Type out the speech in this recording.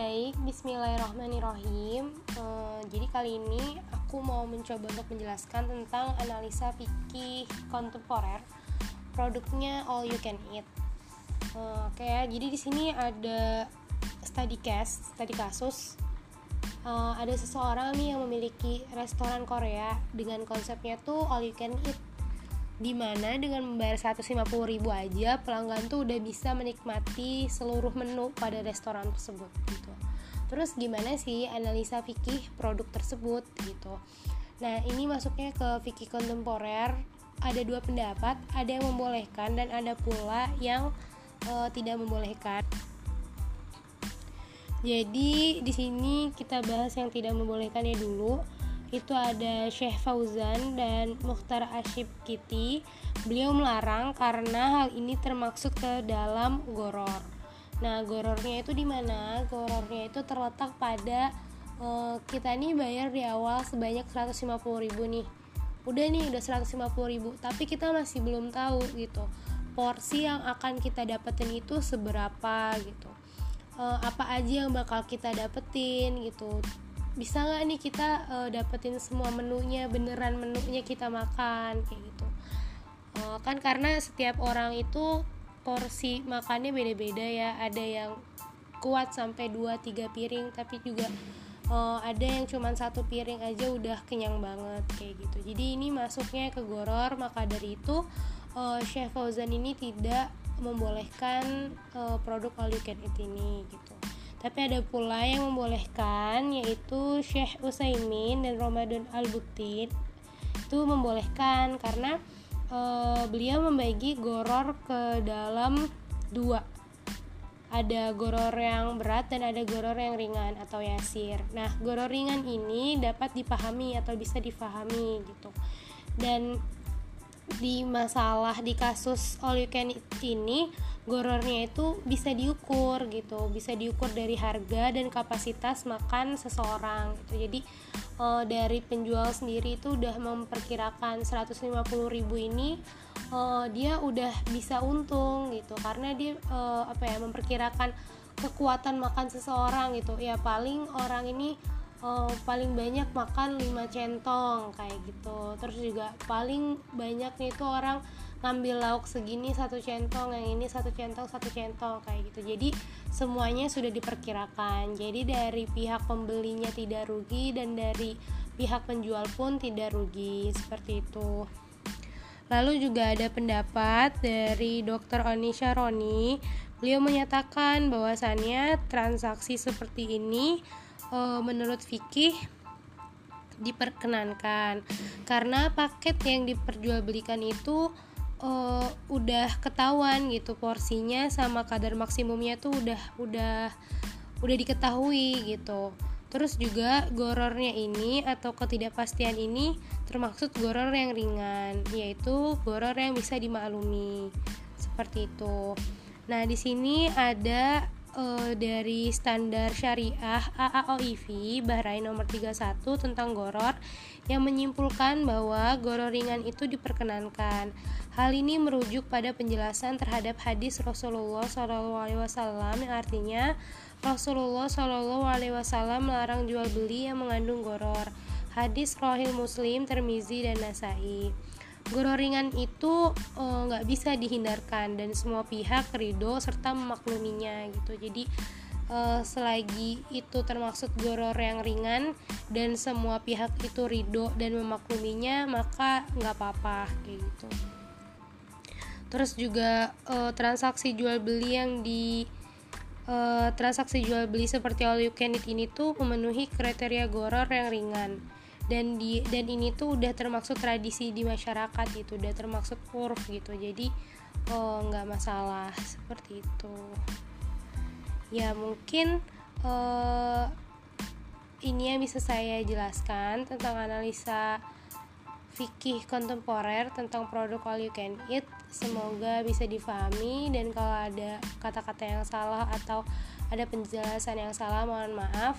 Baik, bismillahirrahmanirrahim. Uh, Jadi kali ini aku mau mencoba untuk menjelaskan tentang analisa fikih kontemporer Produknya all you can eat. Uh, Oke okay, jadi di sini ada study case, study kasus. Uh, Ada seseorang nih yang memiliki restoran Korea Dengan konsepnya tuh all you can eat di mana dengan membayar 150 ribu aja pelanggan tuh udah bisa menikmati seluruh menu pada restoran tersebut gitu. Terus gimana sih analisa fikih produk tersebut gitu? Nah ini masuknya ke fikih kontemporer ada dua pendapat ada yang membolehkan dan ada pula yang uh, tidak membolehkan. Jadi di sini kita bahas yang tidak membolehkannya dulu itu ada Syekh Fauzan dan Mukhtar Ashib Kiti. Beliau melarang karena hal ini termaksud ke dalam goror. Nah, gorornya itu di mana? Gorornya itu terletak pada uh, kita nih bayar di awal sebanyak 150 ribu nih. Udah nih udah 150 ribu, tapi kita masih belum tahu gitu porsi yang akan kita dapetin itu seberapa gitu. Uh, apa aja yang bakal kita dapetin gitu bisa nggak nih kita uh, dapetin semua menunya beneran menunya kita makan kayak gitu. Uh, kan karena setiap orang itu porsi makannya beda-beda ya. Ada yang kuat sampai 2-3 piring tapi juga uh, ada yang cuma satu piring aja udah kenyang banget kayak gitu. Jadi ini masuknya ke goror maka dari itu uh, Chef Fauzan ini tidak membolehkan uh, produk all you can eat ini gitu tapi ada pula yang membolehkan yaitu Syekh Utsaimin dan Ramadan Al-Butin itu membolehkan karena e, beliau membagi goror ke dalam dua ada goror yang berat dan ada goror yang ringan atau yasir. Nah, goror ringan ini dapat dipahami atau bisa difahami gitu. Dan di masalah di kasus all you can eat ini gorornya itu bisa diukur gitu. Bisa diukur dari harga dan kapasitas makan seseorang gitu. Jadi uh, dari penjual sendiri itu udah memperkirakan 150.000 ini uh, dia udah bisa untung gitu. Karena dia uh, apa ya memperkirakan kekuatan makan seseorang gitu. Ya paling orang ini uh, paling banyak makan 5 centong kayak gitu. Terus juga paling banyak nih tuh orang ngambil lauk segini satu centong yang ini satu centong satu centong kayak gitu. Jadi semuanya sudah diperkirakan. Jadi dari pihak pembelinya tidak rugi dan dari pihak penjual pun tidak rugi seperti itu. Lalu juga ada pendapat dari Dr. Onisha Roni. Beliau menyatakan bahwasannya transaksi seperti ini e, menurut fikih diperkenankan. Karena paket yang diperjualbelikan itu uh, udah ketahuan gitu porsinya sama kadar maksimumnya tuh udah udah udah diketahui gitu. Terus juga gorornya ini atau ketidakpastian ini termaksud goror yang ringan yaitu goror yang bisa dimaklumi. Seperti itu. Nah di sini ada uh, dari standar syariah AAOIV Bahrain nomor 31 tentang goror yang menyimpulkan bahwa goror ringan itu diperkenankan. Hal ini merujuk pada penjelasan terhadap hadis Rasulullah SAW yang artinya Rasulullah SAW melarang jual beli yang mengandung goror. Hadis Rohil Muslim, Termizi, dan Nasai ringan itu eh, nggak uh, bisa dihindarkan dan semua pihak ridho serta memakluminya gitu. Jadi uh, selagi itu termasuk goror yang ringan dan semua pihak itu ridho dan memakluminya maka nggak apa-apa kayak gitu. Terus juga uh, transaksi jual beli yang di uh, transaksi jual beli seperti all you can eat ini tuh memenuhi kriteria goror yang ringan dan di dan ini tuh udah termasuk tradisi di masyarakat gitu udah termasuk urf gitu. Jadi oh nggak masalah seperti itu. Ya mungkin uh, ini yang bisa saya jelaskan tentang analisa fikih kontemporer tentang produk all you can eat. Semoga bisa difahami dan kalau ada kata-kata yang salah atau ada penjelasan yang salah mohon maaf